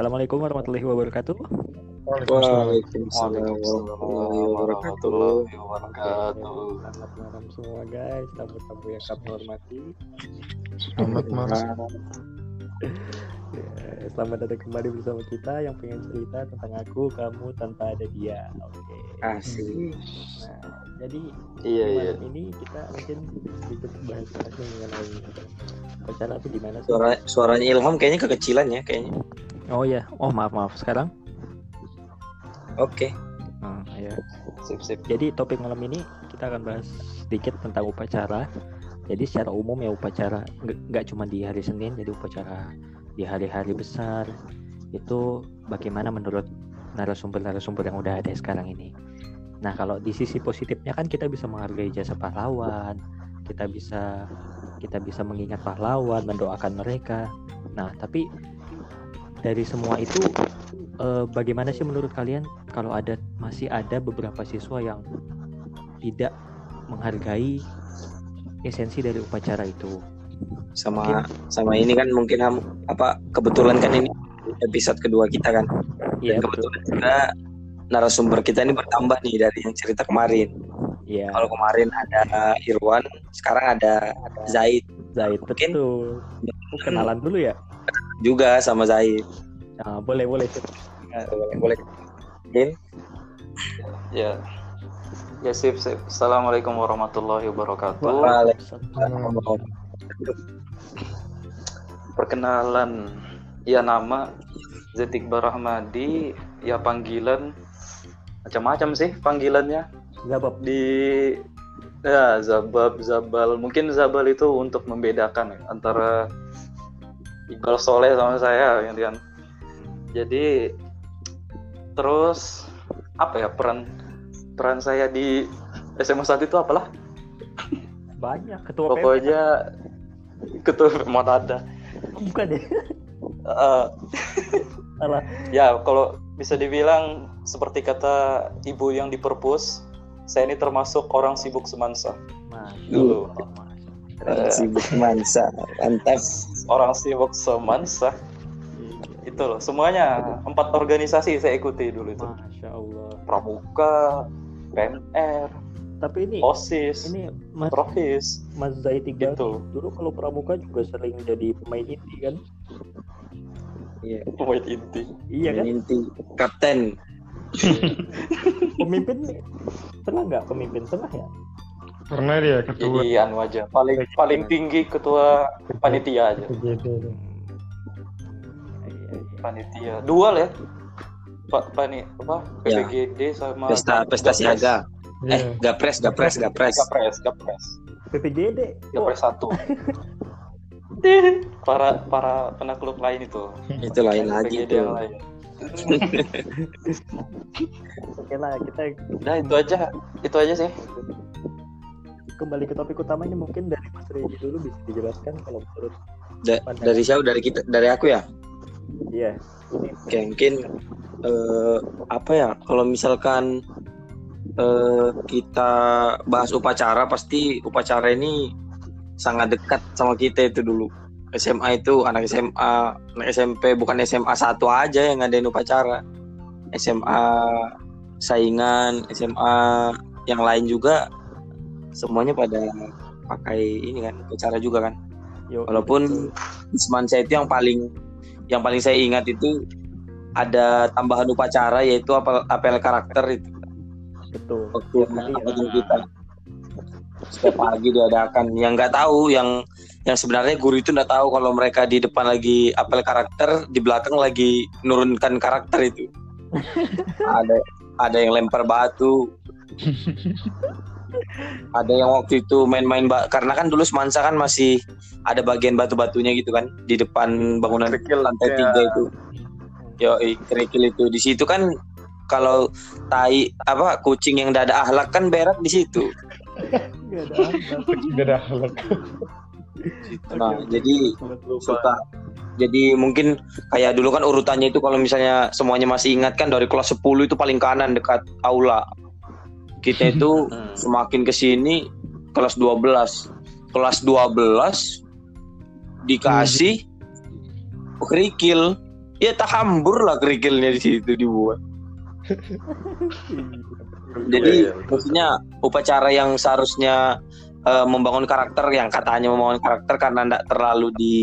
Assalamualaikum warahmatullahi wabarakatuh. Waalaikumsalam warahmatullahi wabarakatuh. Selamat malam semua guys, tamu-tamu yang kami hormati. Selamat malam. Ya, selamat datang kembali bersama kita yang pengen cerita tentang aku, kamu tanpa ada dia. Oke. Asik. Nah, jadi Iya iya. malam ini kita mungkin sedikit bahas lagi mengenai upacara itu gimana sih? Suara suaranya Ilham kayaknya kekecilan ya kayaknya. Oh ya, oh maaf maaf sekarang. Oke. Nah, ya. Sip sip. Jadi topik malam ini kita akan bahas sedikit tentang upacara. Jadi secara umum ya upacara nggak cuma di hari Senin, jadi upacara di hari-hari besar itu bagaimana menurut narasumber-narasumber yang udah ada sekarang ini. Nah kalau di sisi positifnya kan kita bisa menghargai jasa pahlawan, kita bisa kita bisa mengingat pahlawan, mendoakan mereka. Nah tapi dari semua itu eh, bagaimana sih menurut kalian kalau ada masih ada beberapa siswa yang tidak menghargai esensi dari upacara itu. Sama sama ini kan mungkin apa kebetulan kan ini episode kedua kita kan. Iya Dan betul. kebetulan juga narasumber kita ini bertambah nih dari yang cerita kemarin. Iya. Kalau kemarin ada Irwan, sekarang ada Zaid Zaid mungkin- betul. Oh, kenalan dulu ya. juga sama Zaid. Nah, boleh boleh. Nah, boleh boleh. Din, Ya. Ya sip sip. Assalamualaikum warahmatullahi wabarakatuh. Waalaikumsalam. Perkenalan ya nama Zetik Barahmadi ya panggilan macam-macam sih panggilannya Zabab. di ya Zabab Zabal mungkin Zabal itu untuk membedakan ya, antara Iqbal Soleh sama saya gantian jadi terus apa ya peran peran saya di SMA 1 itu apalah Banyak ketua pokoknya ketua mau ada Bukan ya? Eh, Salah. ya kalau bisa dibilang seperti kata ibu yang di perpus saya ini termasuk orang sibuk semansa Masya Dulu. Eh, sibuk mansa, mantap. orang sibuk semansa itu loh semuanya empat organisasi saya ikuti dulu itu Masya Allah. pramuka PMR Tapi ini osis ini Mas profis Mas Zaid Iqbal gitu dulu kalau pramuka juga sering jadi pemain inti kan? Iya. pemain inti Iya kan? Inti kapten. Pemimpin pernah nggak pemimpin tengah ya? Pernah dia ketua jadi anu aja paling paling tinggi ketua panitia aja. Iya, iya. panitia dual ya pak pani apa Ya. PPGD sama Pesta pesta Gapres. siaga. Iya. Eh, gapres, gapres, gapres. Gapres Gapres PPGD. Oh, Gapres satu para para penakluk lain itu Itu lain lagi lain Oke lah kita Udah itu aja itu aja sih kembali ke topik utamanya mungkin dari Mas Redi dulu bisa dijelaskan kalau menurut Da- dari siapa? Dari kita, dari aku ya. Iya. Ini Oke, mungkin eh, apa ya? Kalau misalkan eh, kita bahas upacara, pasti upacara ini sangat dekat sama kita itu dulu. SMA itu anak SMA, anak SMP bukan SMA satu aja yang ngadain upacara. SMA saingan, SMA yang lain juga semuanya pada pakai ini kan upacara juga kan. yuk, Walaupun Isman saya itu yang paling yang paling saya ingat itu ada tambahan upacara yaitu apel, apel karakter itu betul. waktu ya. kita setiap pagi diadakan yang nggak tahu yang yang sebenarnya guru itu nggak tahu kalau mereka di depan lagi apel karakter di belakang lagi nurunkan karakter itu ada ada yang lempar batu ada yang waktu itu main-main ba- karena kan dulu semansa kan masih ada bagian batu-batunya gitu kan di depan bangunan Kerikil, lantai ya. tiga itu yo kerikil itu di situ kan kalau tai apa kucing yang tidak ada ahlak kan berak di situ Nggak ada apa. Beda akhlak. Nah Oke, oke. jadi suka. Jadi mungkin kayak dulu kan urutannya itu kalau misalnya semuanya masih ingat kan dari kelas 10 itu paling kanan dekat aula. Kita itu Hmm. semakin ke sini kelas 12 kelas 12 dikasih kerikil. Ya tahambur lah kerikilnya di situ dibuat. Jadi Iya, iya, maksudnya upacara yang seharusnya eh, membangun karakter yang katanya membangun karakter karena tidak terlalu di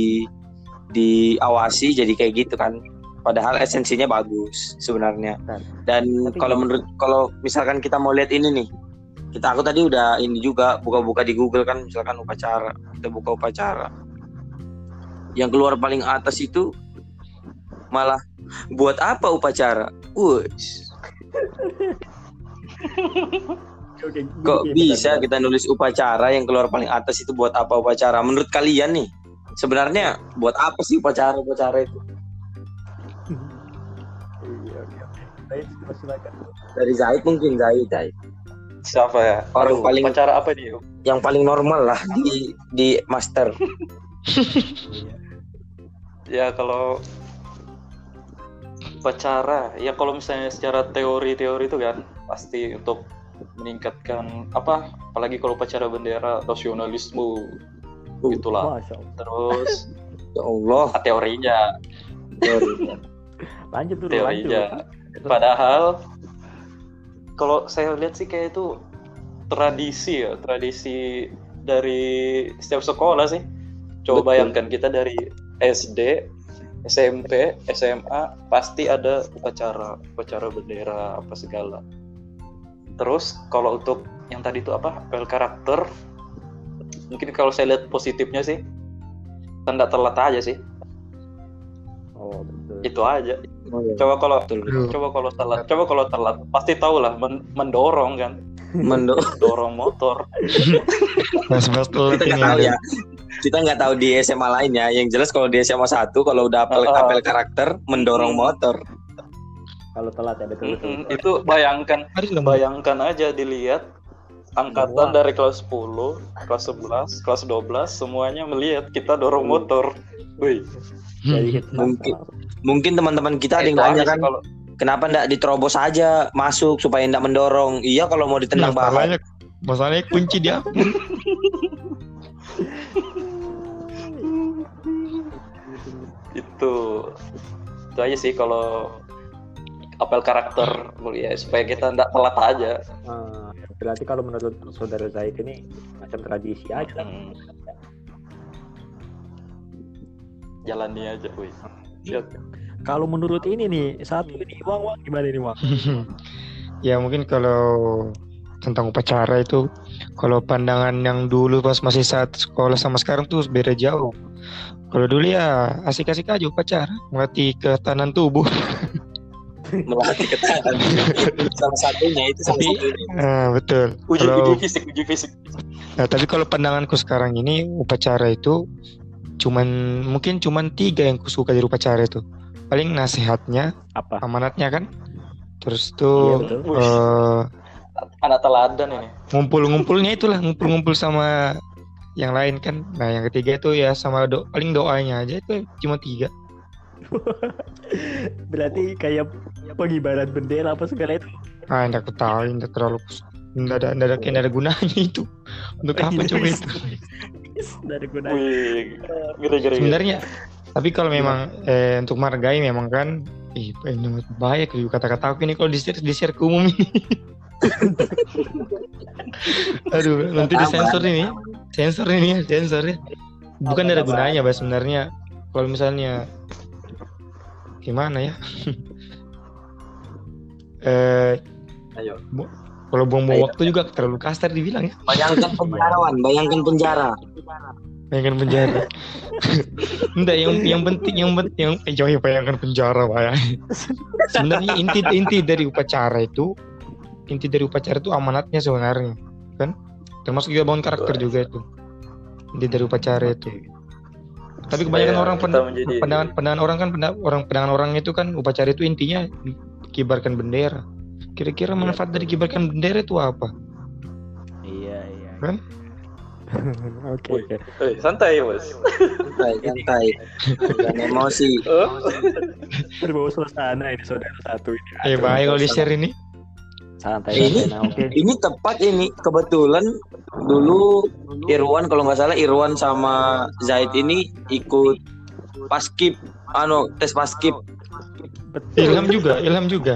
diawasi jadi kayak gitu kan. Padahal esensinya bagus sebenarnya. Dan- tapi kalau menurut kalau misalkan kita mau lihat ini nih, kita aku tadi udah ini juga buka-buka di Google kan misalkan upacara, kita buka upacara. Yang keluar paling atas itu malah buat apa upacara? Kok bisa kita nulis upacara yang keluar paling atas itu buat apa upacara? Menurut kalian nih, sebenarnya buat apa sih upacara-upacara itu? Iya, silakan. Dari Zaid mungkin Zaid, Zaid. Siapa ya? Orang Aduh, paling- Upacara apa dia? Yang paling normal lah di di master. Iya. Ya kalau upacara, ya kalau misalnya secara teori-teori itu kan pasti untuk meningkatkan apa? Apalagi kalau upacara bendera nasionalisme itulah. Masya Allah. Terus Ya Allah. teorinya, Lanjut dulu, lanjut. teorinya. Padahal kalau saya lihat sih kayak itu tradisi ya, tradisi dari setiap sekolah sih. Coba Betul. bayangkan kita dari SD, SMP, SMA pasti ada upacara, upacara bendera apa segala. Terus kalau untuk yang tadi itu apa? Apel karakter. Mungkin kalau saya lihat positifnya sih tanda telat aja sih. Oh, betul. Itu aja. Oh, iya. Coba kalau Betul. Coba kalau telat coba kalau telat pasti tahu lah men- mendorong kan Mendo dorong motor telat kita ini. nggak tahu ya. Kita nggak tahu di SMA lainnya. Yang jelas kalau di SMA satu kalau udah apel, Oh. apel karakter mendorong Hmm. motor. Kalau telat ya betul betul. Mm-mm, itu bayangkan bayangkan aja dilihat angkatan dari kelas 10 kelas 11 kelas 12 semuanya melihat kita dorong Hmm. motor Wih, Jadi hit Mungkin. Mungkin teman-teman kita ada yang aja nanya sih kan, kalau kenapa ndak diterobos aja masuk supaya ndak mendorong? Iya kalau mau ditendang bahan. Masalahnya, masalahnya kunci dia. itu itu aja sih kalau apel karakter ya supaya kita nggak telat aja Ah, berarti kalau menurut saudara Zaid ini macam tradisi aja. Hmm. jalani aja wih Lihat. Kalau menurut ini nih satu ini uang uang gimana nih uang? ya mungkin kalau tentang upacara itu kalau pandangan yang dulu pas masih saat sekolah sama sekarang tuh beda jauh. Kalau dulu ya asik-asik aja upacara, melatih ketahanan tubuh. Melatih ketahanan. Itu salah satunya itu salah Tapi- satunya. Ah, betul. uji Kalau- uji fisik uji fisik Nah, tapi kalau pandanganku sekarang ini upacara itu cuman mungkin cuman tiga yang kusuka dari upacara itu. Paling nasihatnya, Apa? amanatnya kan. Terus Iya tuh betul. Wih. eh, anak teladan ini ngumpul-ngumpulnya itulah ngumpul-ngumpul sama yang lain kan. Nah, yang ketiga itu ya sama do paling doanya aja itu cuma tiga. Berarti kayak pengibaran bendera apa segala itu. Ah, enggak ketahui, enggak terlalu enggak ada enggak ada enggak ada gunanya itu. Untuk apa coba itu? Dari gunanya. wih gede gede Sebenarnya tapi kalau memang eh, untuk margai memang kan ih ini bahaya kalau kata-kata aku ini kalau di share di share ke umum ini. Aduh, nanti disensor ini. Sensor ini ya, sensor ya. Bukan ada gunanya, Bas sebenarnya. Kalau misalnya gimana ya? eh ayo kalau buang-buang waktu juga terlalu kasar dibilang ya. Bayangkan penjarawan, bayangkan penjara. Bayangkan penjara. Enggak, yang yang penting yang penting yang eh, jauh bayangkan penjara bayang. Sebenarnya inti inti dari upacara itu inti dari upacara itu amanatnya sebenarnya, kan? Termasuk juga bangun karakter juga itu. Inti dari upacara itu. Tapi kebanyakan Supaya orang pen- menjadi- pandangan pandangan orang kan penda- orang pandangan orang itu kan upacara itu intinya kibarkan bendera. Kira-kira manfaat dari kibarkan bendera itu apa? Iya iya. Kan? Oke. Eh, santai bos Santai, santai. Jangan emosi. Oh, Berbawa suasana ini saudara satu ini. Eh bahaya kalau di share ini. Santai Ini-. Nah, oke. Ini tepat ini kebetulan dulu Irwan kalau nggak salah Irwan sama Zaid ini ikut paskib anu tes paskib Betul. Ilham juga, Ilham juga,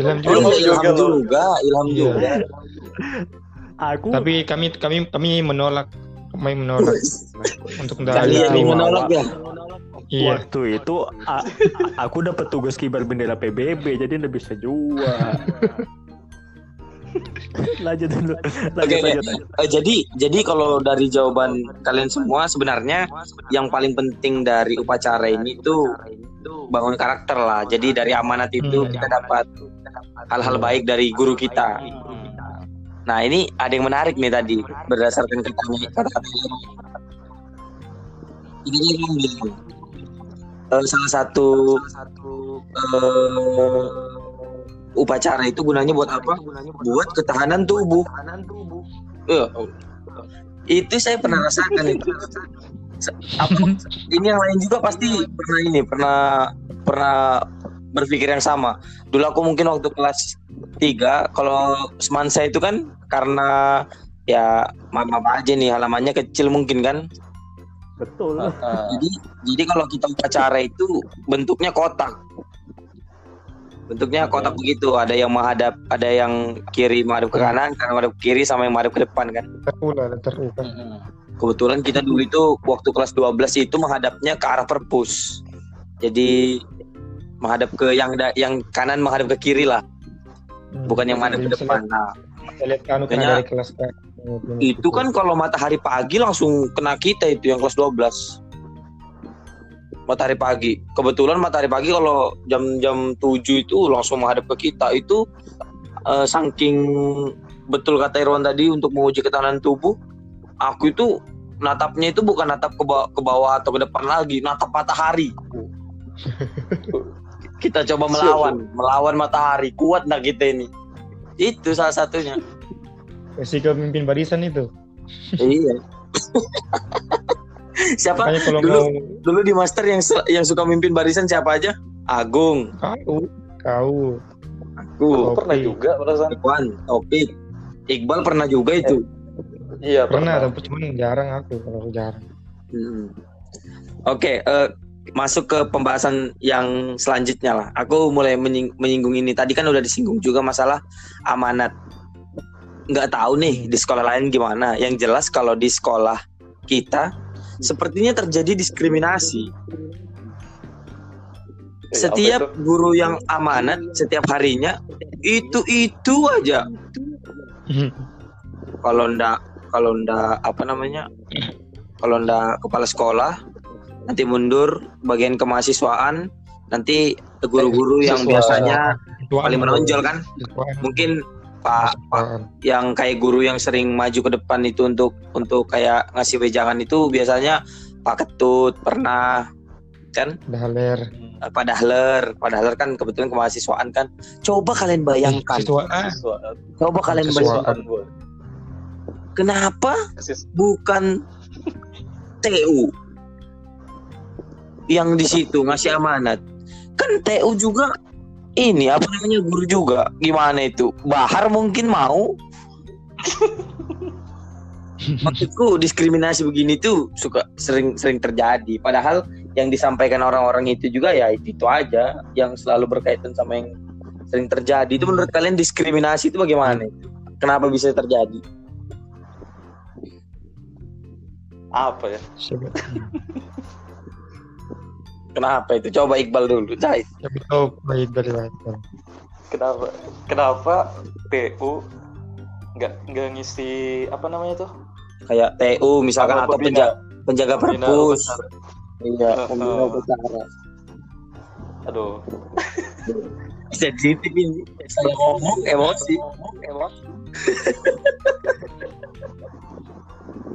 Ilham Oh, juga. iya, ilham juga, juga, ilham Iya. juga. Aku Tapi kami kami kami menolak, kami menolak untuk tidak menolak ya. Iya. waktu itu a- aku dapat tugas kibar bendera PBB jadi nggak bisa jual. lanjut dulu. Lanjut, Oke, oke. lanjut, lanjut. Eh, jadi jadi kalau dari jawaban kalian semua sebenarnya yang paling penting dari upacara ini tuh bangun karakter lah. Jadi dari amanat itu Hmm. kita dapat hal-hal baik dari guru kita. Nah ini ada yang menarik nih tadi berdasarkan katanya kata-kata ini. Bilang eh, salah satu eh, upacara itu gunanya buat apa? Buat ketahanan tubuh. Iya. Itu saya pernah rasakan itu. Apa, ini yang lain juga pasti pernah ini pernah pernah berpikir yang sama. Dulu aku mungkin waktu kelas 3 kalau semansa itu kan karena ya maaf aja nih halamannya kecil mungkin kan. Betul. Ah, Jadi jadi kalau kita upacara itu bentuknya kotak. Bentuknya kotak begitu, ada yang menghadap, ada yang kiri menghadap ke kanan, kanan menghadap ke kiri sama yang menghadap ke depan kan. Terulah. mm-mm. Kebetulan kita dulu itu waktu kelas 12 itu menghadapnya ke arah perpus. Jadi menghadap ke yang da- yang kanan menghadap ke kiri lah, bukan yang menghadap ke depan. lihat- Nah, anu kan Makanya- dari kelas kan. itu kan kalau matahari pagi langsung kena kita itu yang kelas 12. Matahari pagi. Kebetulan matahari pagi kalau jam-jam 7 itu langsung menghadap ke kita. Itu eh, saking betul kata Irwan tadi untuk menguji ketahanan tubuh, aku itu natapnya itu bukan natap ke bawah, ke bawah atau ke depan lagi, natap matahari. kita coba melawan, melawan matahari. Kuat nggak kita ini? Itu salah satunya. Resiko pemimpin barisan itu. iya. Siapa Makanya kalau dulu- mau dulu di master yang yang suka mimpin barisan siapa aja? Agung, kau, kau, aku, Oh. pernah juga perasaan Iwan, Topik, Iqbal pernah juga itu. iya pernah, pernah, tapi cuman jarang aku kalau aku jarang. Hmm. Oke, eh, masuk ke pembahasan yang selanjutnya lah. Aku mulai menying- menyinggung ini. Tadi kan udah disinggung juga masalah amanat. Nggak tahu nih di sekolah lain gimana. Yang jelas kalau di sekolah kita sepertinya terjadi diskriminasi. Eh, Setiap guru yang amanat setiap harinya itu itu aja. Kalau ndak kalau ndak apa namanya? Kalau ndak kepala sekolah nanti mundur bagian kemahasiswaan nanti guru-guru yang Siswa. biasanya paling menonjol kan mungkin Pak Pak yang kayak guru yang sering maju ke depan itu untuk untuk kayak ngasih wejangan itu biasanya Pak Ketut pernah kan? Dahaler. Eh, Pak Dahler. Pak Dahler kan kebetulan kemahasiswaan kan. Coba kalian bayangkan. Siswaan. Coba kalian bayangkan. Kenapa bukan TU yang di situ ngasih amanat. Kan TU juga ini apa namanya guru juga. Gimana itu? Bahar mungkin mau. Maksudku diskriminasi begini tuh suka sering sering terjadi. Padahal yang disampaikan orang-orang itu juga ya itu, itu aja yang selalu berkaitan sama yang sering terjadi. Itu menurut kalian diskriminasi itu bagaimana kenapa bisa terjadi? Apa ya? kenapa itu? Coba Iqbal dulu Zahid baik dari baik. kenapa kenapa PU nggak nggak ngisi apa namanya tuh? Kayak TU misalkan atau pembina- penjaga penjaga perpus. iya pembina uh. upacara aduh. Sensitif ini saya ngomong emosi emosi.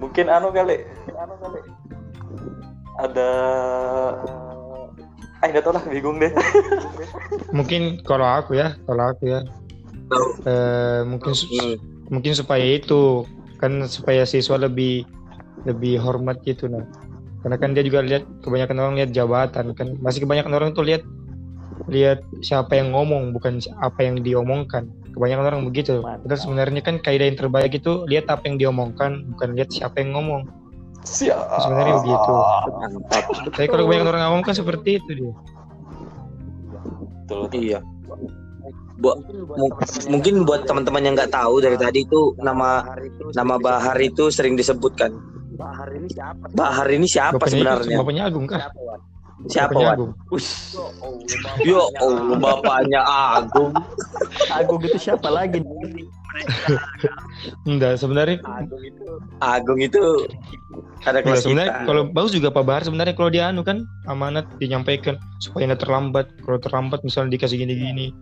Mungkin anu kali anu kali. Ada ah nggak tahu lah bingung deh Mungkin kalau aku ya, kalau aku ya, eh, mungkin su- Hmm. mungkin supaya itu kan supaya siswa lebih lebih hormat gitu nah. Karena kan dia juga lihat kebanyakan orang lihat jabatan kan. Masih kebanyakan orang tuh lihat lihat siapa yang ngomong bukan apa yang diomongkan. Kebanyakan orang begitu. Mantap. Padahal sebenarnya kan kaidah yang terbaik itu lihat apa yang diomongkan bukan lihat siapa yang ngomong. Siap Sebenarnya begitu. mantap Tapi kalau kebanyakan orang ngomong kan seperti itu dia. betul, betul. Iya. Bu- mu- mungkin buat teman-teman yang nggak tahu dari tadi itu nama nama Bahar itu sering disebutkan. Bahar ini siapa? Bahar ini siapa Bapaknya, sebenarnya? bapaknya Agung kah? Siapa Bapaknya Wan? Agung. Yo, oh, bapaknya Agung. Agung itu siapa lagi? Enggak, sebenarnya Agung itu ada kelas sebenarnya kita. kalau bagus juga Pak Bahar sebenarnya kalau dia anu kan amanat dinyampaikan supaya nggak terlambat. Kalau terlambat misalnya dikasih gini-gini.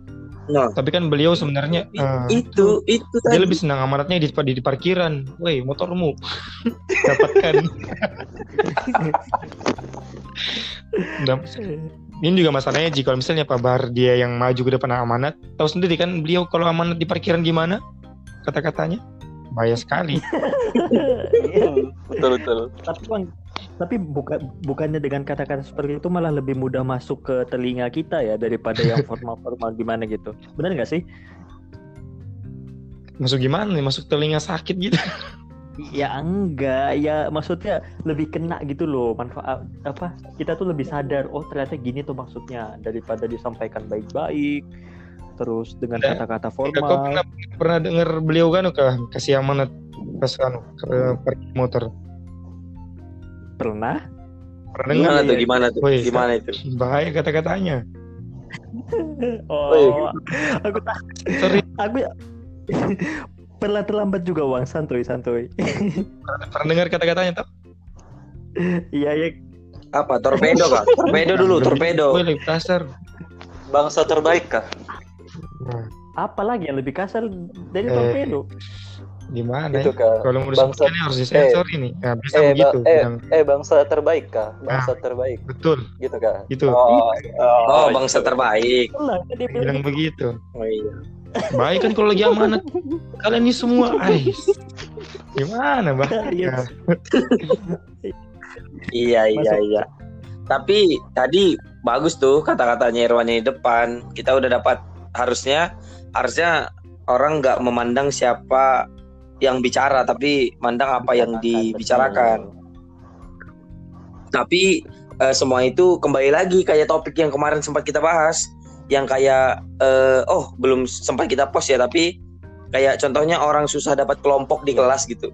Nah, Tapi kan beliau sebenarnya i- eh, itu itu dia tadi. lebih senang amanatnya di, di, di parkiran. Woi, motormu. Dapatkan. Nah, ini juga masalahnya jika misalnya Pak Bahar dia yang maju ke depan amanat, tahu sendiri kan beliau kalau amanat di parkiran gimana kata-katanya? Bahaya sekali. betul betul. Tapi bang tapi bukan bukannya dengan kata-kata seperti itu malah lebih mudah masuk ke telinga kita ya daripada yang formal-formal gimana gitu. Benar nggak sih? Masuk gimana nih? Masuk telinga sakit gitu. ya enggak ya maksudnya lebih kena gitu loh. Manfaat apa? Kita tuh lebih sadar oh ternyata gini tuh maksudnya daripada disampaikan baik-baik terus dengan Ya. kata-kata Kau formal pernah pernah dengar beliau kan kah kasih amanat pas anu ke parkir motor? pernah Pernah dengar? Gimana tuh? iya. Gimana tuh? Woi, Gimana itu? Bahaya kata-katanya. oh aku tak Sorry, aku pernah terlambat juga uang santuy santuy pernah dengar kata-katanya tak? iya ya Apa? Torpedo kah? Torpedo dulu, torpedo. Kasar. bangsa terbaik kah Nah, apa lagi yang lebih kasar dari Eh, torpedo gimana Itu ya? kah Kalau mau bangsa- disebutkan harus disensor ini. Nah, bisa eh, begitu. ba- eh, bilang. eh bangsa terbaik kah bangsa terbaik Betul, gitu kah itu. oh, Oh, bangsa terbaik. lah dia bilang Bilang begitu. Oh, iya. Baik kan kalau lagi amanat. Kalian ini semua ais. Gimana, Bah? Iya. Nah, Iya, iya, iya. Tapi tadi bagus tuh kata-katanya Irwannya di depan. Kita udah dapat harusnya harusnya orang nggak memandang siapa yang bicara, tapi mandang apa yang dibicarakan. Tapi eh, semua itu kembali lagi kayak topik yang kemarin sempat kita bahas, yang kayak eh, oh belum sempat kita post ya, tapi kayak contohnya orang susah dapat kelompok di kelas gitu.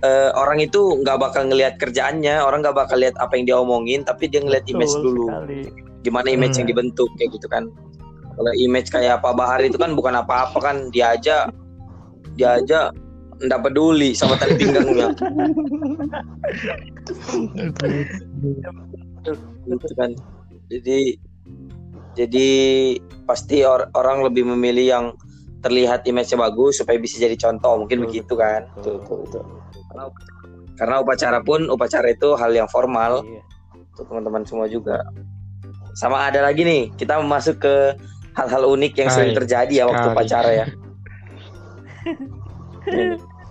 Eh, orang itu nggak bakal ngelihat kerjaannya, orang nggak bakal lihat apa yang dia omongin, tapi dia ngelihat image dulu, sekali. gimana image Hmm. yang dibentuk kayak gitu kan. Kalau image kayak Pak Bahar itu kan bukan apa-apa kan, dia aja dia aja nggak peduli sama tali pinggangnya. gitu kan jadi jadi pasti or- orang lebih memilih yang terlihat image-nya bagus supaya bisa jadi contoh mungkin Betul, begitu kan betul betul, betul. karena upacara pun upacara itu hal yang formal Iya. untuk teman-teman semua juga sama ada lagi nih kita masuk ke hal-hal unik yang sering Hai, terjadi ya waktu sekali. upacara ya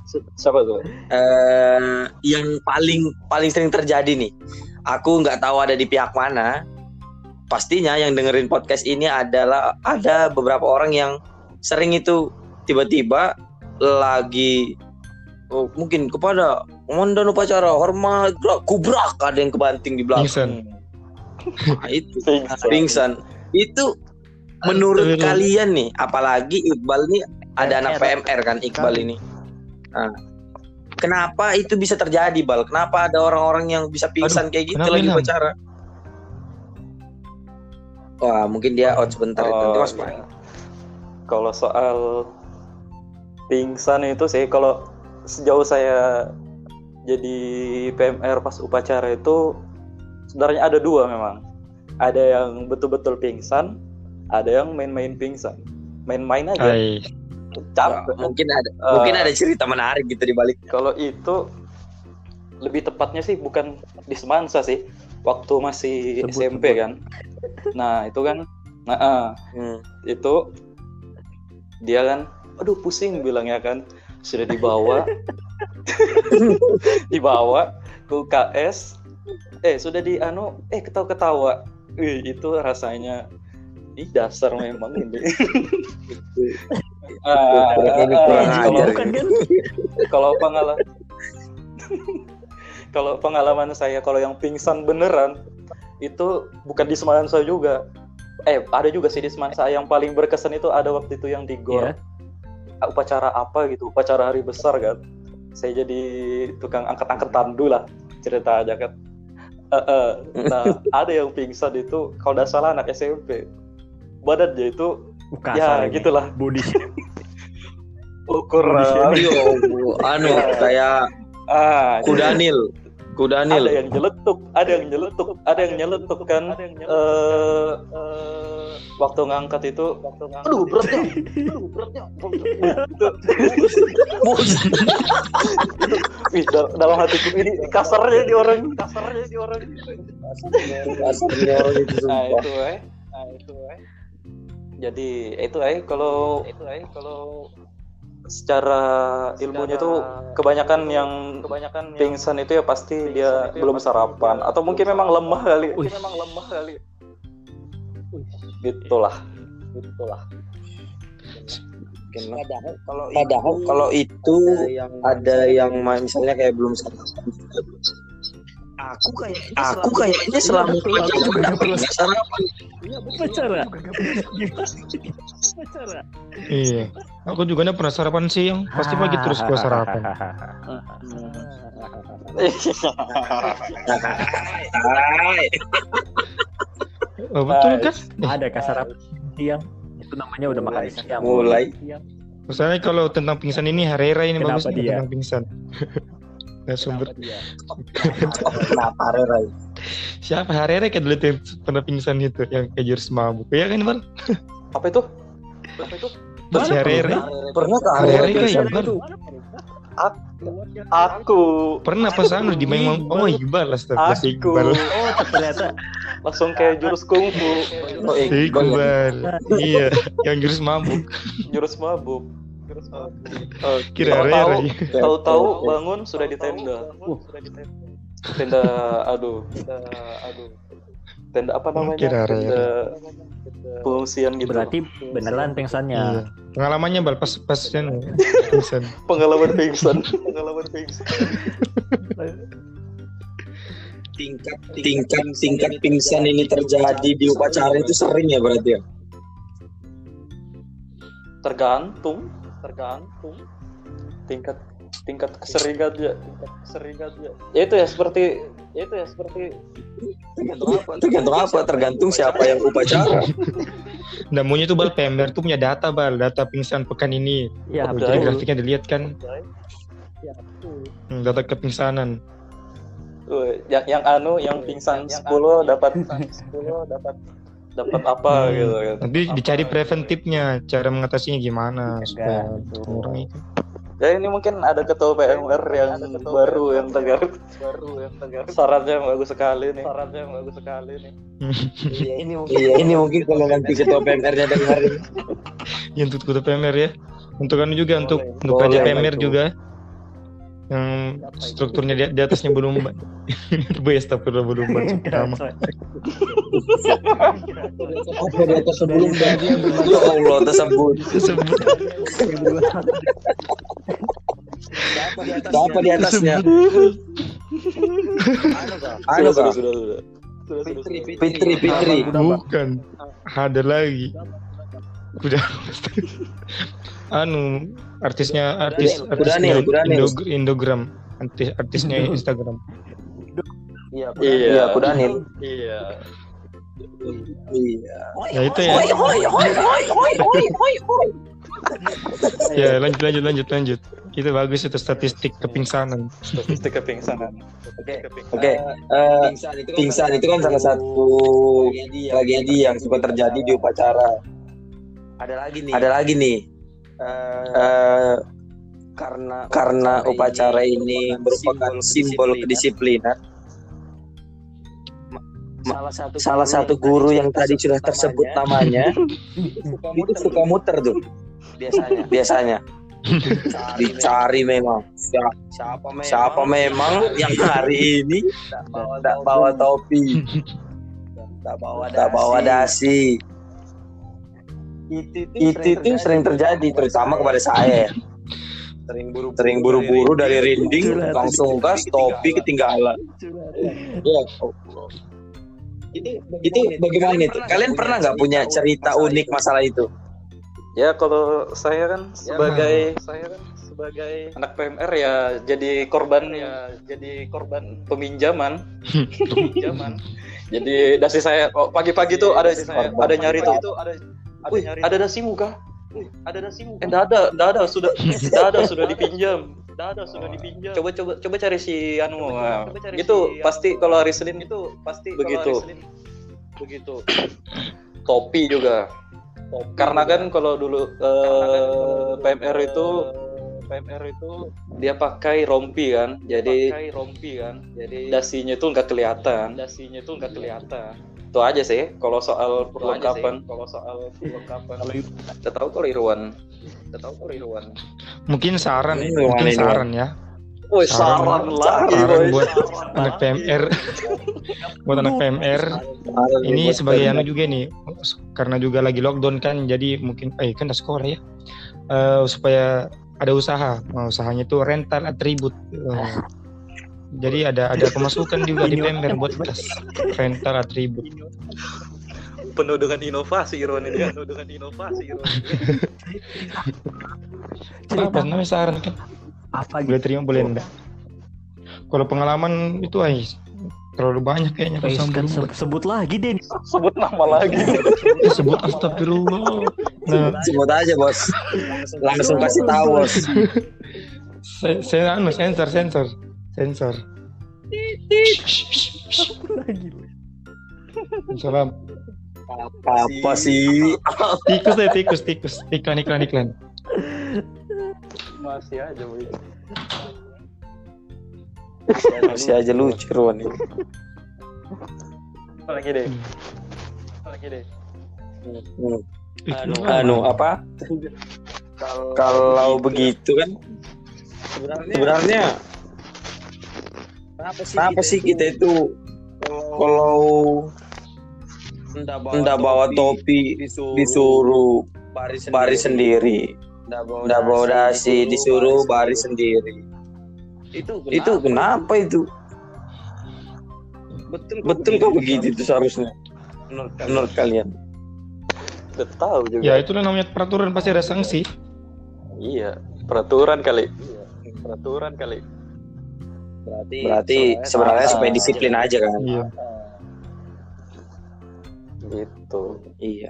Si- siapa tuh eh yang paling paling sering terjadi nih aku nggak tahu ada di pihak mana pastinya yang dengerin podcast ini adalah ada beberapa orang yang sering itu tiba-tiba lagi oh, mungkin kepada komandan upacara hormat gerak, kubrak ada yang kebanting di belakang Pingsan. Nah, itu Pingsan. pingsan itu menurut Astagfirullah. kalian nih apalagi Iqbal nih ada anak PMR. PMR kan Iqbal ini nah, kenapa itu bisa terjadi Bal kenapa ada orang-orang yang bisa pingsan kayak gitu kenapa lagi Ilham? upacara wah mungkin dia out sebentar itu nanti Oh, mas iya. Kalau soal pingsan itu sih kalau sejauh saya jadi PMR pas upacara itu sebenarnya ada dua memang. Ada yang betul-betul pingsan, ada yang main-main pingsan. Main-main aja. Hai. Capek. mungkin ada Eh, mungkin ada cerita menarik gitu di balik Kalau itu lebih tepatnya sih bukan di Semansa sih, waktu masih Sebut, SMP sebut. kan. Nah itu kan, nah ah, Hmm. itu dia kan, aduh pusing bilangnya kan, sudah dibawa, dibawa ke UKS, eh sudah di anu, eh ketawa-ketawa, Wih, itu rasanya, ih dasar memang ini. Ah, Ini ah, kurang kalau- ajar. bukan kan kalau pengalaman kalau pengalaman saya kalau yang pingsan beneran itu bukan di Semansa juga eh ada juga sih di semansa yang paling berkesan itu ada waktu itu yang di gor Iya. upacara apa gitu upacara hari besar kan saya jadi tukang angkat-angkat tandu lah cerita aja kan Eh, eh. nah ada yang pingsan itu kalau tidak salah anak SMP badannya itu Bukan ya gitulah. Body. Ukuran Yo, anu kayak ah kudanil. Kudanil. ada yang nyeletuk ada yang nyeletuk ada yang nyeletuk kan eh eh, waktu ngangkat itu. Aduh beratnya. Aduh beratnya. Wih, dal- dalam hatiku ini kasarnya di orang. Kasarnya di orang. Aslinya orang itu nah sumpah. itu eh. Nah itu eh jadi itu eh kalau itu eh kalau secara ilmunya tuh kebanyakan yang kebanyakan pingsan itu ya pasti dia belum sarapan. atau mungkin memang lemah kali mungkin memang lemah kali. Gitulah. Gitulah. Padahal kalau padahal kalau itu ada yang ma- misalnya kayak belum sarapan. Aku kayak aku kayaknya selama kerja juga nggak pernah sarapan. Upacara. Gimana? Upacara. Iya. Aku juga nggak pernah sarapan sih yang pasti pagi terus gua sarapan. Oh, betul kan? Ada kasar siang. Itu namanya udah makan siang. Mulai. Misalnya kalau tentang pingsan ini Herrera ini Kenapa bagus nih dia? tentang pingsan. Nah, sumber Kenapa Rai? siapa Herrera kayak dulu yang pernah pingsan itu yang kayak jurus mabuk. Ya kan, Bang? apa itu apa itu Terus si Herrera Pernah ke kayak pingsan? baru. aku Pernah pas anu di main oh Iqbal astaga si aku Iqbal. Oh, ternyata langsung kayak jurus kungfu Oh, ya? Iqbal. Iya, yang jurus mabuk. jurus mabuk jurus mabuk Kira Tahu-tahu- bangun sudah di tenda tenda aduh tenda aduh tenda apa namanya? Kira tenda pengungsian gitu. Berarti beneran pingsannya. Iya. Pengalamannya bal pas pas pingsan. pengalaman pingsan. Pengalaman pingsan. Tingkat tingkat tingkat pingsan ini terjadi di upacara itu sering ya berarti ya? tergantung tergantung tingkat tingkat keseringannya tingkat keseringannya ya itu ya seperti ya itu ya seperti Tergantung apa? Tergantung apa? Tergantung siapa yang upacara. Maunya tuh bal PMR tuh punya data bal, data pingsan pekan ini. Ya, Oh, betul. jadi grafiknya dilihat kan, Ya, betul. hmm, data kepingsanan. Yang yang anu yang pingsan 10 dapat 10 dapat dapat apa Hmm. gitu kan. Nanti dicari preventifnya, cara mengatasinya gimana supaya betul. mengurangi itu. Ya ini mungkin ada ketua PMR yang baru yang tegar baru yang tegar. Sarannya bagus sekali nih. Sarannya bagus sekali nih. Iya ini mungkin. Iya ini mungkin kalau nanti ketua PMR-nya dengar ini. Ya, untuk ketua PMR ya. Untuk anu juga untuk untuk pajak PMR itu. Yang strukturnya di, di atasnya belum Bes tapi belum pertama. Apa di atas sebelum dan Ya Allah tersebut. Tersebut. Apa di atasnya? Anu sudah, sudah, sudah. Sudah. Fitri Fitri. Bukan. Ada lagi. Udah. anu artisnya artis Kudanil. Indo, Indogram artis artisnya Instagram Iya, Iya. iya, Kudanil. Iya. Iya. ya itu ya ya lanjut lanjut lanjut lanjut itu bagus itu statistik kepingsanan Statistik kepingsanan. Oke. Oke. eh, pingsan itu kan salah satu tragedi yang suka terjadi di upacara. Ada lagi nih. Ada lagi nih. Eh, karena karena upacara ini merupakan simbol kedisiplinan. Ma- Salah satu guru yang tadi sudah tersebut namanya. itu suka muter tuh. Biasanya. Biasanya. Dicari memang. Siapa, siapa memang yang hari ini? Tidak bawa topi. tidak bawa tak dasi itu itu sering terjadi terutama kepada saya ya. sering buru-buru dari rinding langsung gas topi ketinggalan ya Allah. itu bagaimana itu? Kalian pernah nggak punya cerita unik masalah itu? Ya kalau saya kan sebagai saya kan sebagai anak PMR ya jadi korban ya jadi korban peminjaman peminjaman. jadi dasi saya oh, pagi-pagi tuh ada ada nyari tuh. Ada Wih, ada dasimu kah? Ada dasimu. Eh, enggak ada, enggak ada, sudah enggak ada, sudah dipinjam. Enggak ada, sudah dipinjam. Coba coba coba cari si anu. Nah, itu pasti kalau hari Senin itu pasti begitu. Begitu. Topi juga. Karena kan kalau dulu eh, PMR itu PMR itu dia pakai rompi kan, jadi pakai rompi kan, jadi dasinya itu nggak kelihatan, dasinya itu nggak kelihatan. Itu aja sih kalau soal perlengkapan, kalau soal perlengkapan. Kalau kita tahu kalau Irwan, kita tahu kalau Irwan. Mungkin saran, Ini mungkin ini, saran ya. Woi Saran- saran lagi, Saran boy. buat anak PMR. buat anak PMR. Ini sebagai anu juga nih, karena juga lagi lockdown kan, jadi mungkin, eh kan udah sekolah ya, Eh, supaya ada usaha, Nah, usahanya itu rental atribut. Eh, jadi ada ada pemasukan juga di PMR buat tas rental atribut. penuh dengan inovasi Irwan ini, penuh dengan inovasi Irwan. Apa namanya saran kan? apa Boleh gitu terima boleh enggak? Kalau pengalaman itu ay terlalu banyak kayaknya Guys, kalau kan se- sebut lagi deh Sebut nama lagi. Eh, sebut astagfirullah. Nah, Sebut aja bos. Langsung kasih tahu bos. saya, saya anu sensor sensor sensor. Salam. Apa sih? Tikus deh tikus tikus iklan iklan iklan. Masih aja, boy. Masih aja lucu Ruan ini. Apa lagi deh? Apa lagi deh? Hmm. Iklan Anu apa? Kalau begitu kan sebenarnya kenapa sih kita itu kalau ndak bawa topi disuruh baris sendiri. ndak bawa dasi disuruh baris sendiri. itu kenapa? itu? Betul kok begitu itu seharusnya? Menurut kalian? Udah tahu juga. Ya itulah namanya peraturan pasti ada sanksi. Iya, peraturan kali. Peraturan kali. Berarti sebenarnya supaya disiplin aja kan? Iya. Gitu. iya.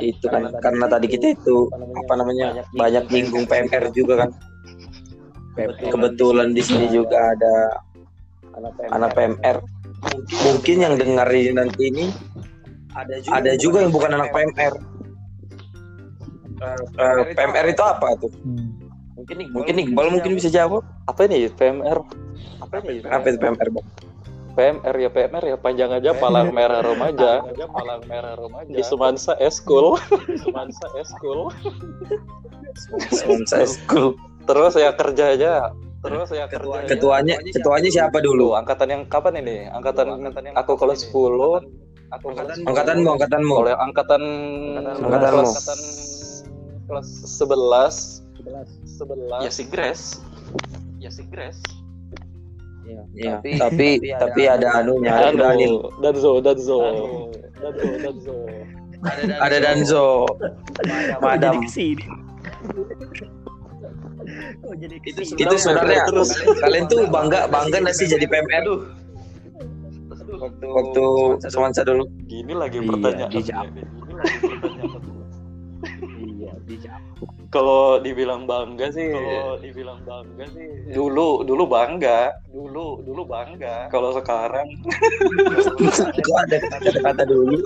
Itu kan karena tadi kita itu apa namanya banyak nyinggung PMR juga kan? Kebetulan di sini juga ada anak PMR mungkin yang dengar ini nanti ini ada juga yang bukan anak PMR Eh, PMR itu apa tuh? Hmm. mungkin Iqbal mungkin bisa jawab. Apa ini PMR? Apa ini? apa itu PMR Bang? PMR ya PMR ya panjang aja palang merah remaja. palang merah remaja. Di Sumansa Eskul. Sumansa Eskul. Saya school Terus ya kerja aja. Terus ya kerja. aja. ketuanya ketuanya siapa dulu angkatan yang kapan ini? Angkatan angkatan yang aku kalau 10 aku kelas angkatanmu angkatanmu yang angkatan Angkatanmu. kelas angkatan kelas 11 11 ya si Grace ya si Grace ya tapi tapi ada anunya ada Anu, Daniel Danzo. Danzo Danzo. Danzo ada Danzo. Madam. Itu sebenarnya Terus. kalian tuh bangga bangga nggak sih jadi PMR waktu waktu semansa dulu. Gini lagi Iya, pertanyaan. Gini lagi pertanyaan. iya dijawab kalau dibilang bangga sih kalau dibilang bangga sih. Dulu dulu bangga. Dulu dulu bangga. Kalau sekarang. Kok ada kata-kata dulu.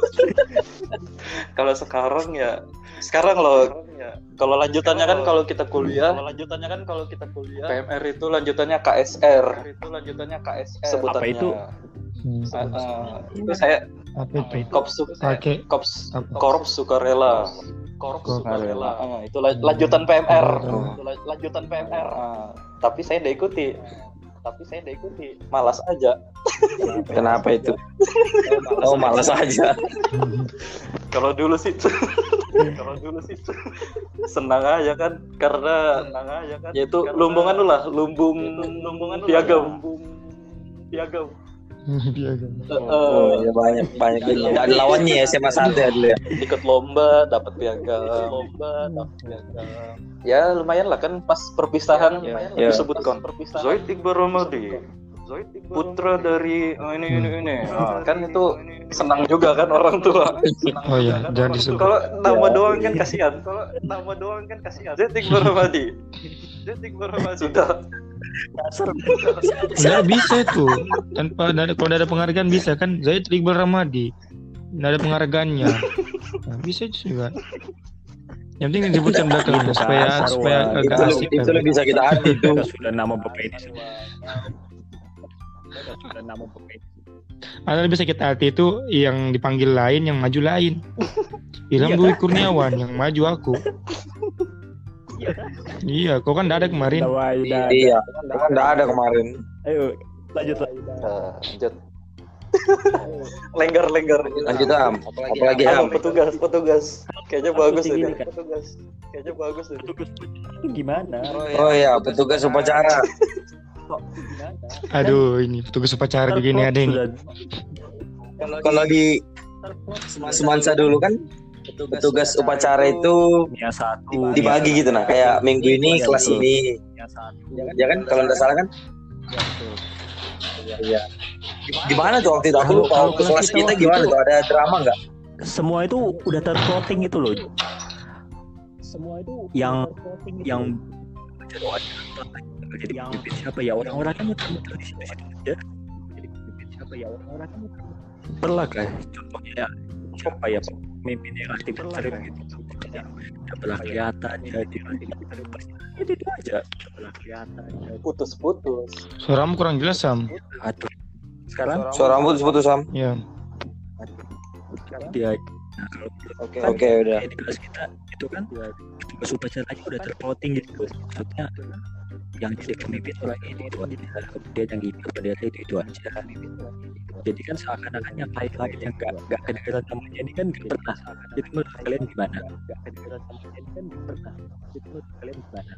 Kalau sekarang ya sekarang loh. Kalau lanjutannya kan kalau kita kuliah. Kalau lanjutannya kan kalau kita kuliah. PMR itu lanjutannya KSR itu lanjutannya KSR sebutannya. Apa itu? Hmm. Ah, ah, itu saya Apa itu? Kops Pakai Kops? Korps Sukarela. Korps Sukarela. Ah, itu lanjutan PMR Oh. Itu la- lanjutan PMR Ah, tapi saya tidak ikuti. Tapi saya tidak ikuti. Malas aja. Kenapa itu? Oh malas aja. kalau dulu sih kalau dulu sih senang aja kan karena senang aja kan yaitu lumbungan lu lah lumbung lumbungan piagam. piagam Piagam. Oh, ya banyak banyak ini. Dan lawannya ya SMA satu ya dulu ya. ikut lomba dapat piagam lomba dapat piagam ya lumayan lah kan pas perpisahan Ya. disebutkan Zoid Iqbal Ramadi putra dari oh, ini ini ini Ah, kan itu senang juga kan orang tua Oh iya, jangan disebut. kalau nama doang kan kasihan kalau nama doang kan kasihan Zoid Iqbal Ramadi Zoid Iqbal Ramadi sudah Nggak bisa itu. Tanpa ada kalau ada penghargaan bisa kan Zaid Iqbal Ramadi. Nggak ada penghargaannya. Nah, bisa juga. Yang penting disebutkan belakangnya supaya Kasar, supaya Wak. agak Itu, asik. itu kan. bisa kita hati sudah nama bapak ini Kita. Ada lebih sakit hati itu yang dipanggil lain, yang maju lain. Ilham Iya Dwi Kurniawan yang maju aku. Iya kan? Iya, kau kan nggak ada kemarin. Iya, kan nggak ada kemarin. Ayo lanjut lah. Nah, lanjut lenggar lenggar Lanjut am. Apalagi am. petugas petugas kayaknya bagus ini kan? petugas kayaknya bagus ini Petugas itu gimana? Oh iya, petugas upacara. Kok? Aduh, ini petugas upacara begini ada ini. Kalau di Semansa dulu kan petugas upacara itu satu. dibagi gitu nah, kayak minggu ini kelas ini. Ya satu. Ya kan kalau nggak salah kan? Iya. Gimana tuh waktu itu aku Kalau- lupa kelas kita gimana tuh ada drama nggak? Semua itu udah terplotting itu loh. Semua itu yang yang jadi pemimpin siapa ya orang-orang kan muter-muter di situ-situ aja. Jadi pemimpin siapa ya orang-orang kan muter-muter. Perlah kan contohnya ya, siapa ya pemimpin yang aktif sering gitu. Ya, udah pernah kelihatan ya di itu itu aja pernah kelihatan ya. putus putus Suaramu kurang jelas, Sam. Aduh. Sekarang Suara rambut putus Sam. Ya. dia nah, Oke, oke udah. di kelas kita itu kan tugas upacaranya udah terplotting gitu maksudnya yang jadi pemimpin orang ini itu aja kemudian yang ini bendera itu itu aja. Jadi kan seakan-akan yang lain-lain yang nggak nggak kedengeran namanya ini kan nggak pernah. Jadi menurut kalian gimana? Nggak kedengeran namanya ini kan nggak pernah jadi menurut kalian gimana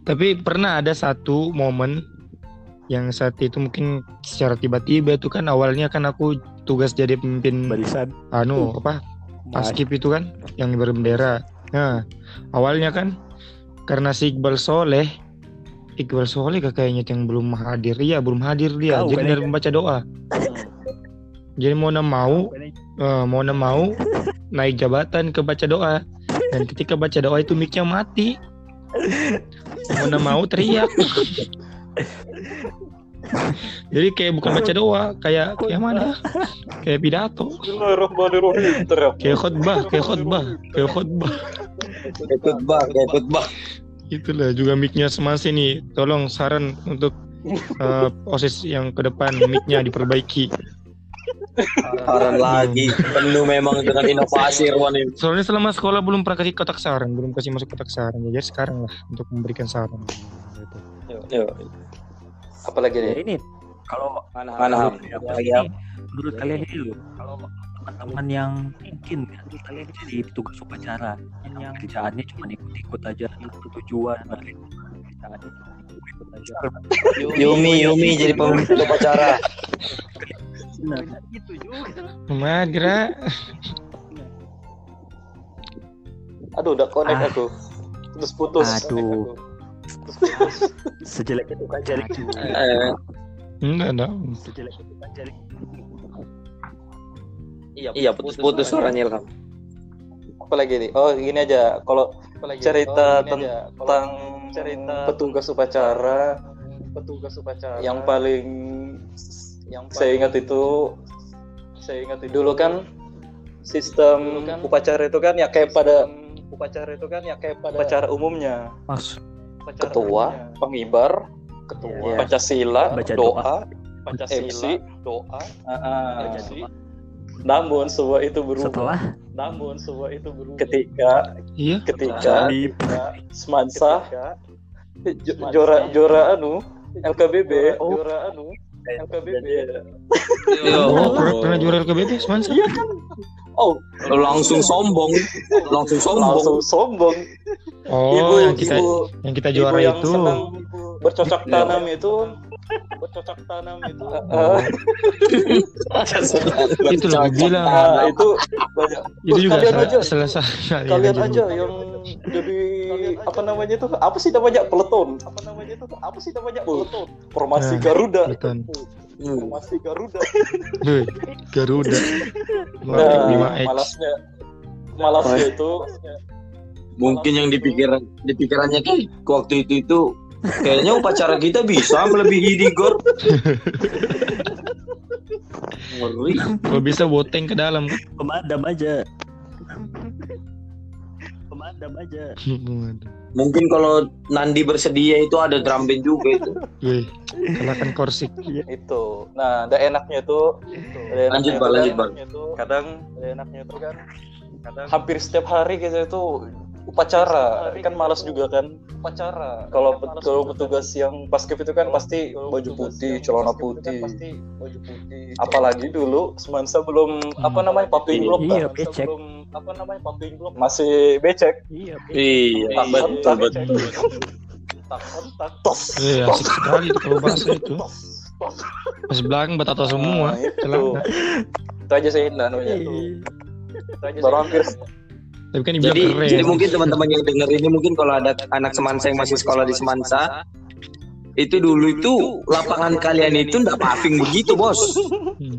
Tapi pernah ada satu momen yang saat itu mungkin secara tiba-tiba itu kan awalnya kan aku tugas jadi pemimpin barisan. anu apa paskib itu kan yang berbendera. Nah, awalnya kan karena si Iqbal Soleh Iqbal Soleh kayaknya yang belum hadir. Iya, belum hadir dia. Kau jadi dari membaca doa. Jadi mau nggak mau, eh, mau nggak mau naik jabatan ke baca doa. Dan ketika baca doa itu mic-nya mati. Mau nggak mau teriak. Jadi kayak bukan baca doa, kayak kayak mana? Kayak pidato, kayak khotbah, kayak khotbah, kayak khotbah. Ikut bak, ikut bak. Itulah juga mic-nya semasa ini. Tolong saran untuk eh, OSIS yang ke depan mic-nya diperbaiki. Saran lagi. Penuh memang dengan inovasi Irwan ini. Soalnya selama sekolah belum pernah kasih kotak saran, belum kasih masuk kotak saran. Jadi sekarang lah untuk memberikan saran. Yo, apalagi nih ya ini kalau mana Ham? Apalagi menurut kalian loh kalau teman-teman yang mungkin ya, kalian jadi petugas upacara. Yang kerjaannya cuma ikut-ikut aja tanpa tujuan balik. Kerjaannya cuma ikut-ikut aja. Yumi, Yumi jadi pemimpin upacara. benar. Itu juga. Magra, aduh udah connect Ah. aku. Terus putus. Aduh. sejelek itu kan jari Eh, enggak enggak. sejelek itu kan jari iya, putus-putus suaranya. Ilham. apalagi nih? Oh gini aja. Kalau cerita tentang cerita petugas upacara petugas upacara. yang paling yang saya ingat itu saya ingat itu dulu kan sistem upacara itu kan ya kayak pada upacara itu kan ya kayak pada upacara umumnya. Mas. Ketua pengibar ketua. Iya. pancasila Baca doa, doa. pancasila MC, doa. Baca MC. doa. Namun semua itu berubah setelah namun semua itu berubah ketika Iya. ketika Salib. semansa juara juara anu LKBB Oh. juara anu LKBB Oh, pernah, pernah juara LKBB semansa? oh Langsung sombong, langsung sombong. langsung sombong Oh, ibu yang kita ibu yang kita ibu juara yang itu. bercocok Iya. tanam itu bercocok tanam itu Oh. eh, Itu gue bilang. nah, itu banyak. Itu juga kalian aja. kali kalian yang aja yang jadi apa namanya itu? Apa sih namanya? Peleton. Apa namanya itu? Apa sih namanya? Peleton. Formasi Nah, Garuda. Hmm. formasi Garuda. Garuda. nah, 5X. malasnya. Malasnya itu. Mungkin yang dipikiran di pikirannya kayak waktu itu itu kayaknya upacara kita bisa melebihi di gor. Kalau bisa boteng ke dalam. Pemadam aja. Pemadam aja. Mungkin kalau Nandi bersedia itu ada drum band juga itu. Wih, kalahkan korsik. itu nah ada enaknya tuh ada Lanjut, enaknya Bang, tuh lanjut, kan, Bang. kadang ada enaknya tuh kan kadang hampir setiap hari kita itu upacara kan malas juga kan? Upacara kalau kalau petugas yang paskib itu kan pasti baju putih celana putih. apalagi dulu semansa belum apa namanya paping glock Iya, kan? becek. Sebelum, apa namanya paping glock masih becek. Iya. Iya, betul betul. tak kontak. Tos. Eh, asik sekali kalau bahasa itu. Pas belakang batato semua. Nah, itu. Itu aja sih nanunya Itu aja Baru hampir Tapi kan Jadi, keren. jadi mungkin teman-teman yang denger ini mungkin kalau ada anak semansa yang masih sekolah di Semansa, itu dulu itu lapangan kalian itu ndak paving begitu bos. Hmm.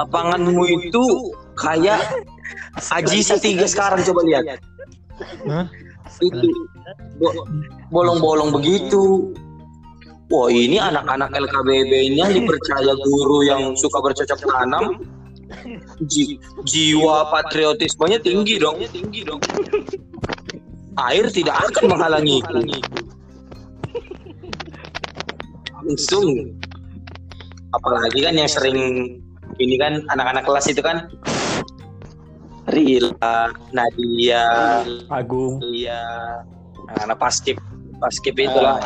Lapanganmu itu kayak Aji tiga sekarang coba lihat. Hah? Itu bo- bolong-bolong begitu. Wah ini anak-anak LKBB ini yang dipercaya guru yang suka bercocok tanam. Ji- jiwa patriotismenya tinggi dong. Tinggi dong. Air tidak akan menghalangi itu. Langsung. Apalagi kan yang sering ini kan anak-anak kelas itu kan Rila, Nadia, Agung. Iya, anak paskib, paskib itulah.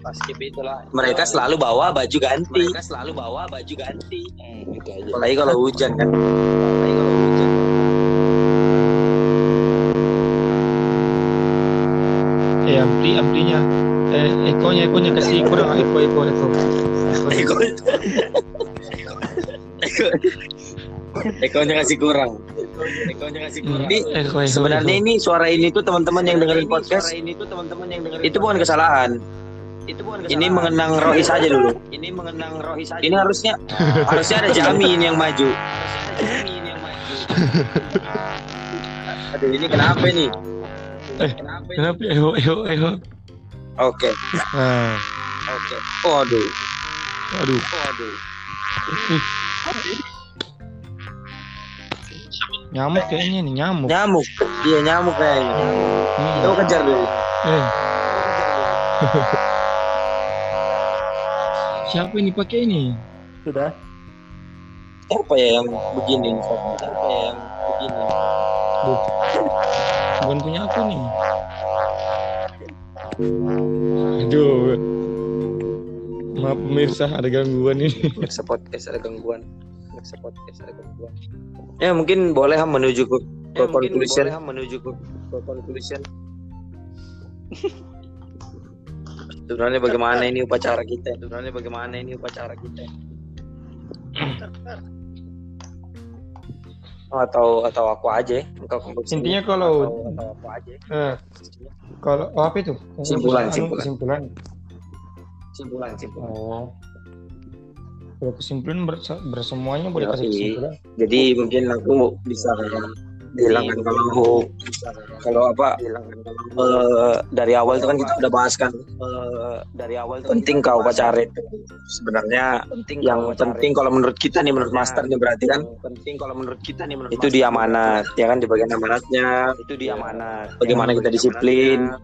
Paskib itulah. Mereka selalu bawa baju ganti. Mereka selalu bawa baju ganti. itu aja Apalagi kalau hujan kan. Apalagi kalau hujan. Eh, ampli, amplinya. Eh, ekonya, ekonya kasih kurang. Eko, eko, eko. Eko, Eko, Ekonya kasih kurang. Ekonya kasih kurang. Eko, sebenarnya eko. ini suara ini tuh teman-teman yang dengerin podcast. Ini tuh teman-teman yang dengerin. Itu bukan kesalahan. Itu bukan Ini mengenang Rohis saja dulu. Ini mengenang Rohis saja. Ini harusnya harusnya ada Jamin yang maju. Aduh ini kenapa nih? Eh, kenapa ini? Kenapa? Eko, eko, eko. Oke, Nah, oke. Waduh, aduh. waduh. Nyamuk kayaknya nih, nyamuk. Nyamuk. Iya nyamuk kayaknya. Iya. Coba kejar dulu. Eh. Siapa ini pakai ini? Sudah. Siapa ya yang begini? Siapa ya yang begini? Bukan punya aku nih. Aduh. Maaf pemirsa, ada gangguan ini. Mirsa podcast ada gangguan. Mirsa podcast ada gangguan. Ya mungkin boleh Ham, menuju ke, ke conclusion. menuju ke, ke conclusion. Sebenarnya bagaimana ini upacara kita? Sebenarnya bagaimana ini upacara kita? Oh, atau atau aku aja? Engkau conclusion. Intinya kalau atau, atau aku aja? eh, kalau oh, apa itu? Simpulan, Anu, simpulan. kesimpulan. Simpulan, simpulan. Oh. Kalau kesimpulan berse- bersemuanya boleh kasih Yoi. kesimpulan. Jadi mungkin aku bisa bilang kan kalau kalau apa eh, dari awal itu kan kita udah bahas kan eh, dari awal itu penting kau upacara itu. Sebenarnya yang penting kalau menurut kita nih menurut master nih berarti kan penting kalau menurut kita nih menurut itu dia amanat ya kan di bagian amanatnya. Itu dia amanat. Bagaimana kita disiplin.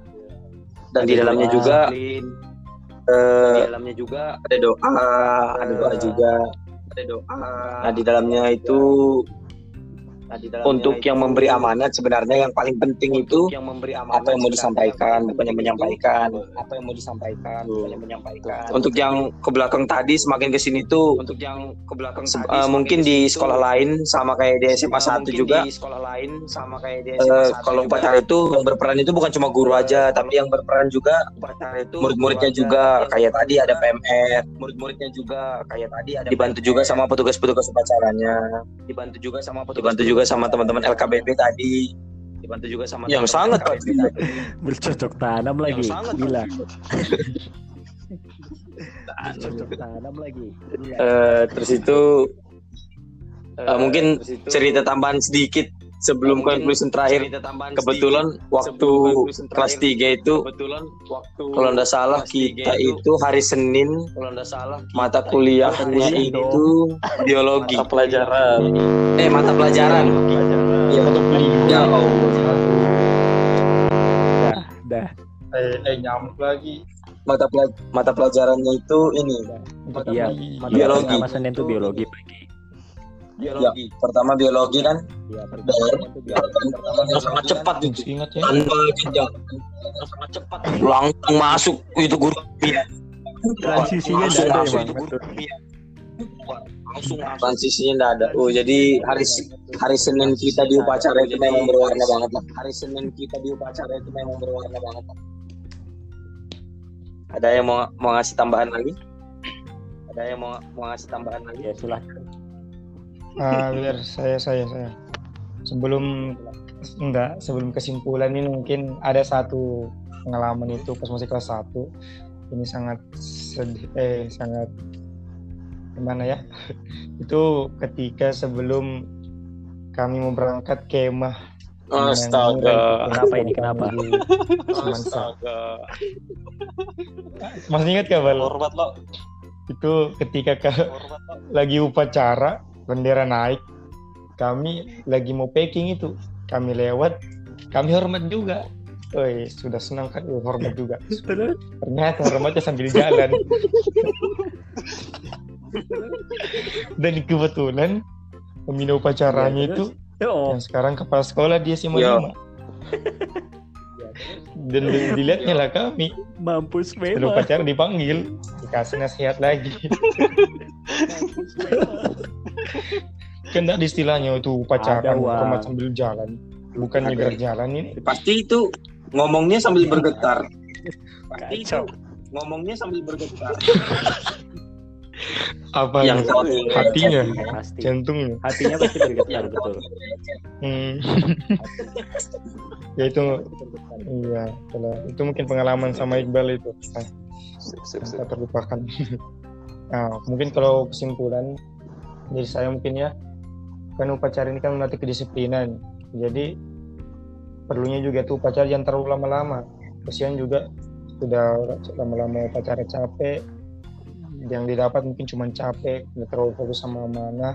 Dan di dalamnya juga eh, di dalamnya juga. ada doa ada doa juga. Ada doa. Nah di dalamnya itu untuk yang memberi amanat sebenarnya yang paling penting itu yang memberi amanat apa yang mau disampaikan bukan yang menyampaikan apa yang mau disampaikan bukan yang menyampaikan. Untuk yang ke belakang tadi semakin ke sini tuh untuk yang ke belakang tadi, uh, mungkin di sekolah lain sama kayak di SMA satu juga. di sekolah lain sama kayak di SMA uh, kalau upacara itu yang berperan itu bukan cuma guru aja tapi yang berperan juga upacara itu murid-muridnya juga. kayak tadi ada PMR murid-muridnya juga. Kayak tadi ada dibantu juga sama petugas-petugas upacaranya. Dibantu juga sama petugas dibantu juga sama teman-teman LKBP tadi. Dibantu juga sama yang sangat bercocok tanam lagi gila. Bercocok tanam lagi uh, terus itu uh, mungkin cerita tambahan sedikit sebelum conclusion terakhir kebetulan waktu kelas 3 itu kebetulan waktu kalau nggak salah kita itu hari Senin kalau nggak salah mata kuliahnya itu biologi. Mata pelajaran. Eh mata pelajaran. Ya mata ya dah dah. Eh, eh nyamuk lagi. Mata pelaj mata pelajarannya itu ini. Iya. Biologi. Senin itu biologi pagi biologi. Ya, pertama biologi kan. Iya, pertama itu biologi. Pertama sangat cepat itu. Ingat ya. Tanpa jenjang. Sangat cepat. Langsung masuk itu guru Transisinya langsung ada masuk emang, itu guru betul. langsung transisinya enggak ada. Oh, jadi hari hari Senin kita di upacara itu memang berwarna banget lah. Hari Senin kita di upacara itu memang berwarna banget lah. Ada yang mau mau ngasih tambahan lagi? Ada yang mau mau ngasih tambahan lagi? Ya silahkan. Ah, biar saya saya saya. Sebelum enggak, sebelum kesimpulan ini mungkin ada satu pengalaman itu pas masih kelas 1. Ini sangat sedih eh sangat gimana ya? itu ketika sebelum kami mau berangkat kemah Astaga. Kenapa ini? Kenapa? Astaga. Masih ingat gak, Bal? hormat lo Itu ketika ke, lagi upacara bendera naik. Kami lagi mau packing itu. Kami lewat kami hormat juga. Woi, sudah senang kan? Uh, hormat juga. Ternyata hormatnya sambil jalan. Dan kebetulan pembina upacaranya itu Oh, yang sekarang kepala sekolah dia sih Ya. Dan di- dilihatnya lah kami mampus memang. upacara dipanggil dikasih nasihat lagi kan ada istilahnya itu Wak. hormat sambil jalan bukan nyegar jalan ini Pasti itu ngomongnya sambil bergetar. Pasti itu ngomongnya sambil bergetar. apa Yang ya? hatinya Pasti. jantungnya Hatinya pasti bergetar betul. hmm. ya itu iya itulah. itu mungkin pengalaman sama Iqbal itu. Nah, sip sip yang terlupakan. Nah mungkin kalau kesimpulan dari saya mungkin ya kan upacara ini kan melatih kedisiplinan. Jadi perlunya juga tuh upacara jangan terlalu lama-lama. Kesian juga sudah lama-lama upacara capek. Yang didapat mungkin cuma capek terlalu fokus sama mana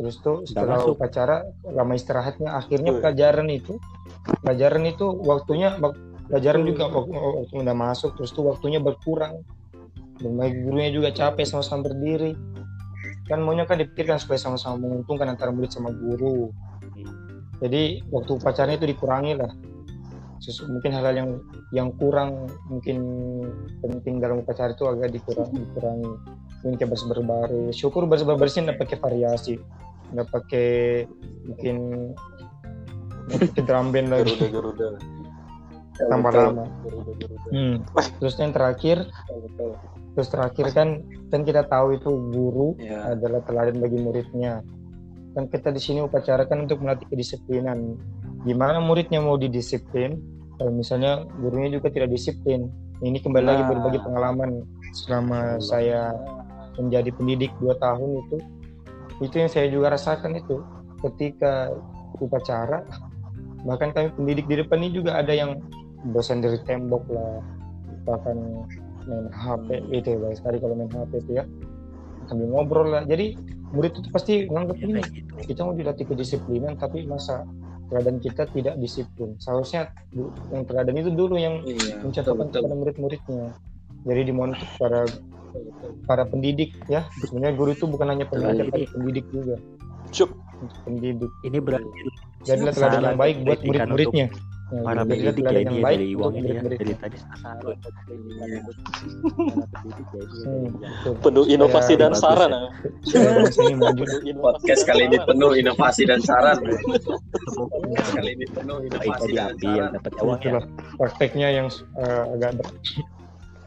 terus tuh setelah masuk. upacara lama istirahatnya akhirnya Betul. pelajaran itu pelajaran itu waktunya pelajaran juga waktu, waktu udah masuk terus tuh waktunya berkurang. Dan gurunya juga capek sama-sama berdiri. Kan maunya kan dipikirkan supaya sama-sama menguntungkan antara murid sama guru. Jadi waktu upacaranya itu dikurangi lah Sesu- mungkin hal-hal yang yang kurang mungkin penting dalam upacara itu agak dikurangi dikurangi mungkin kayak berbaris syukur bersih bersih nggak pakai variasi nggak pakai mungkin nggak pakai drum band lagi garuda garuda tambah lama Hmm. Terus yang terakhir, terus terakhir kan kan kita tahu itu guru Ya. adalah teladan bagi muridnya. Kan kita di sini upacara kan untuk melatih kedisiplinan. Gimana muridnya mau didisiplin? Kalau misalnya gurunya juga tidak disiplin. Ini kembali lagi Nah. berbagi pengalaman selama saya menjadi pendidik dua tahun itu. Itu yang saya juga rasakan itu ketika upacara. Bahkan kami pendidik di depan ini juga ada yang dosen dari tembok lah bahkan main HP itu ya baik sekali kalau main HP itu ya sambil ngobrol lah jadi murid itu pasti nganggap ini kita mau dilatih kedisiplinan tapi masa teladan kita tidak disiplin seharusnya yang teladan itu dulu yang Iya. betul. kepada murid-muridnya jadi dimohon untuk para para pendidik ya sebenarnya guru itu bukan hanya pengajar tapi pendidik juga untuk pendidik. Ini berarti Jadilah teladan yang baik buat murid-muridnya. Nah, para pendidik ya teladan ini yang ya baik dari untuk uang ini ya dari tadi Hmm, betul. Penuh inovasi Ya, dan saran. ya. ya. Podcast kali ini penuh inovasi dan saran. Podcast kali ini penuh inovasi tadi dan saran. dapat uang ya prakteknya yang eh, agak ber-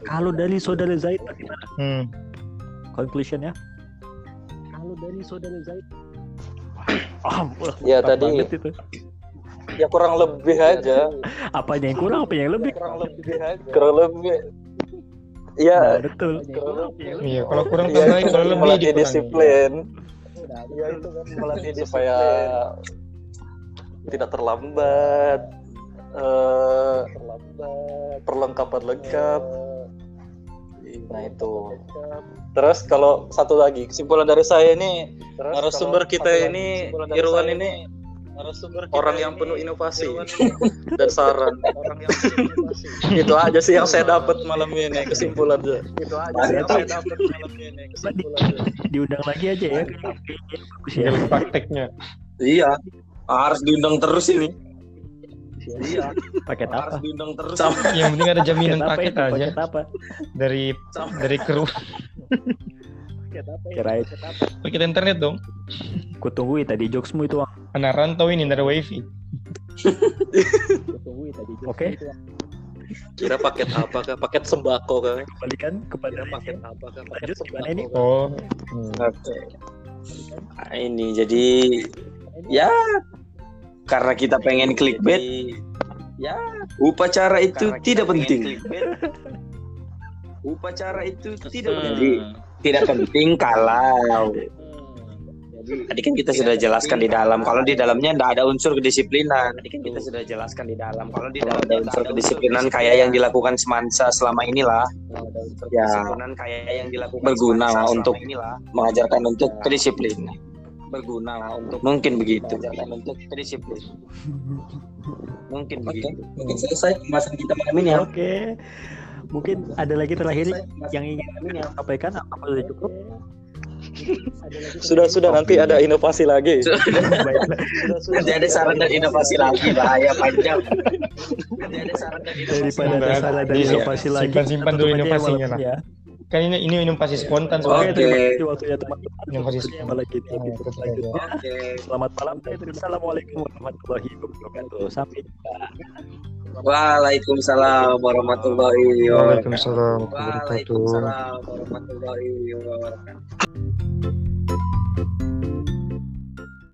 kalau dari saudara Zaid bagaimana hmm. conclusionnya kalau dari saudara Zaid ah, Ya, tadi- itu. Ya kurang lebih aja. apanya yang kurang apa yang lebih Kurang lebih aja. Kurang lebih. Ya, Nah, betul Iya, kalau kurang ya tambahin, kalau kan lebih melatih dikurangi. disiplin. Ya itu kan melatih supaya tidak terlambat. eh perlengkapan lengkap. Nah itu. Terus kalau satu lagi kesimpulan dari saya ini narasumber kita ini Irwan ini orang yang penuh inovasi dan saran. Orang yang penuh inovasi. itu aja sih yang saya dapat malam ini kesimpulannya. Itu aja sih yang saya dapat malam ini kesimpulannya. diundang lagi aja ya kayaknya ya prakteknya. Iya. Harus diundang terus ini. Iya. paket apa Harus diundang terus. Yang penting ada jaminan apa paket itu aja paket apa dari dari kru kirain paket internet dong. ku tungguin tadi jokesmu itu Wang. Anak rantau ini dari wifi. oke Kira paket apa kah? Paket sembako kah? kembalikan kepada Paket apa kah? Paket lanjut gimana ini sembako. Oh, hmm. Oke. Nah, ini jadi ya karena kita pengen clickbait ya upacara itu tidak penting. Upacara itu tidak Hmm. penting. Tidak penting kalau Tadi kan kita sudah jelaskan di dalam kalau di dalamnya tidak ada unsur kedisiplinan. Tadi kan kita sudah jelaskan di dalam kalau di dalam ada unsur kedisiplinan kayak yang dilakukan semansa selama inilah. Ya kayak yang dilakukan berguna untuk mengajarkan untuk kedisiplinan. Berguna untuk mungkin begitu. Mengajarkan untuk kedisiplinan. Mungkin begitu. Mungkin selesai pembahasan kita malam ini ya. oke mungkin ada lagi terakhir yang ingin kalian sampaikan apa sudah cukup Sudah sudah nanti ada inovasi lagi. Baiklah. Nanti ada saran dan inovasi lagi bahaya panjang. Nanti ada saran dan inovasi daripada ada salah dan bisa inovasi lagi simpan-simpan kita dulu ya inovasinya lah. ini ya. Kan ini ini inovasi spontan Oke. Kasih waktunya teman-teman. Inovasi jumpa lagi. Oke. Selamat malam dan assalamualaikum warahmatullahi wabarakatuh. Sampai jumpa. Waalaikumsalam warahmatullahi wabarakatuh. Waalaikumsalam warahmatullahi wabarakatuh.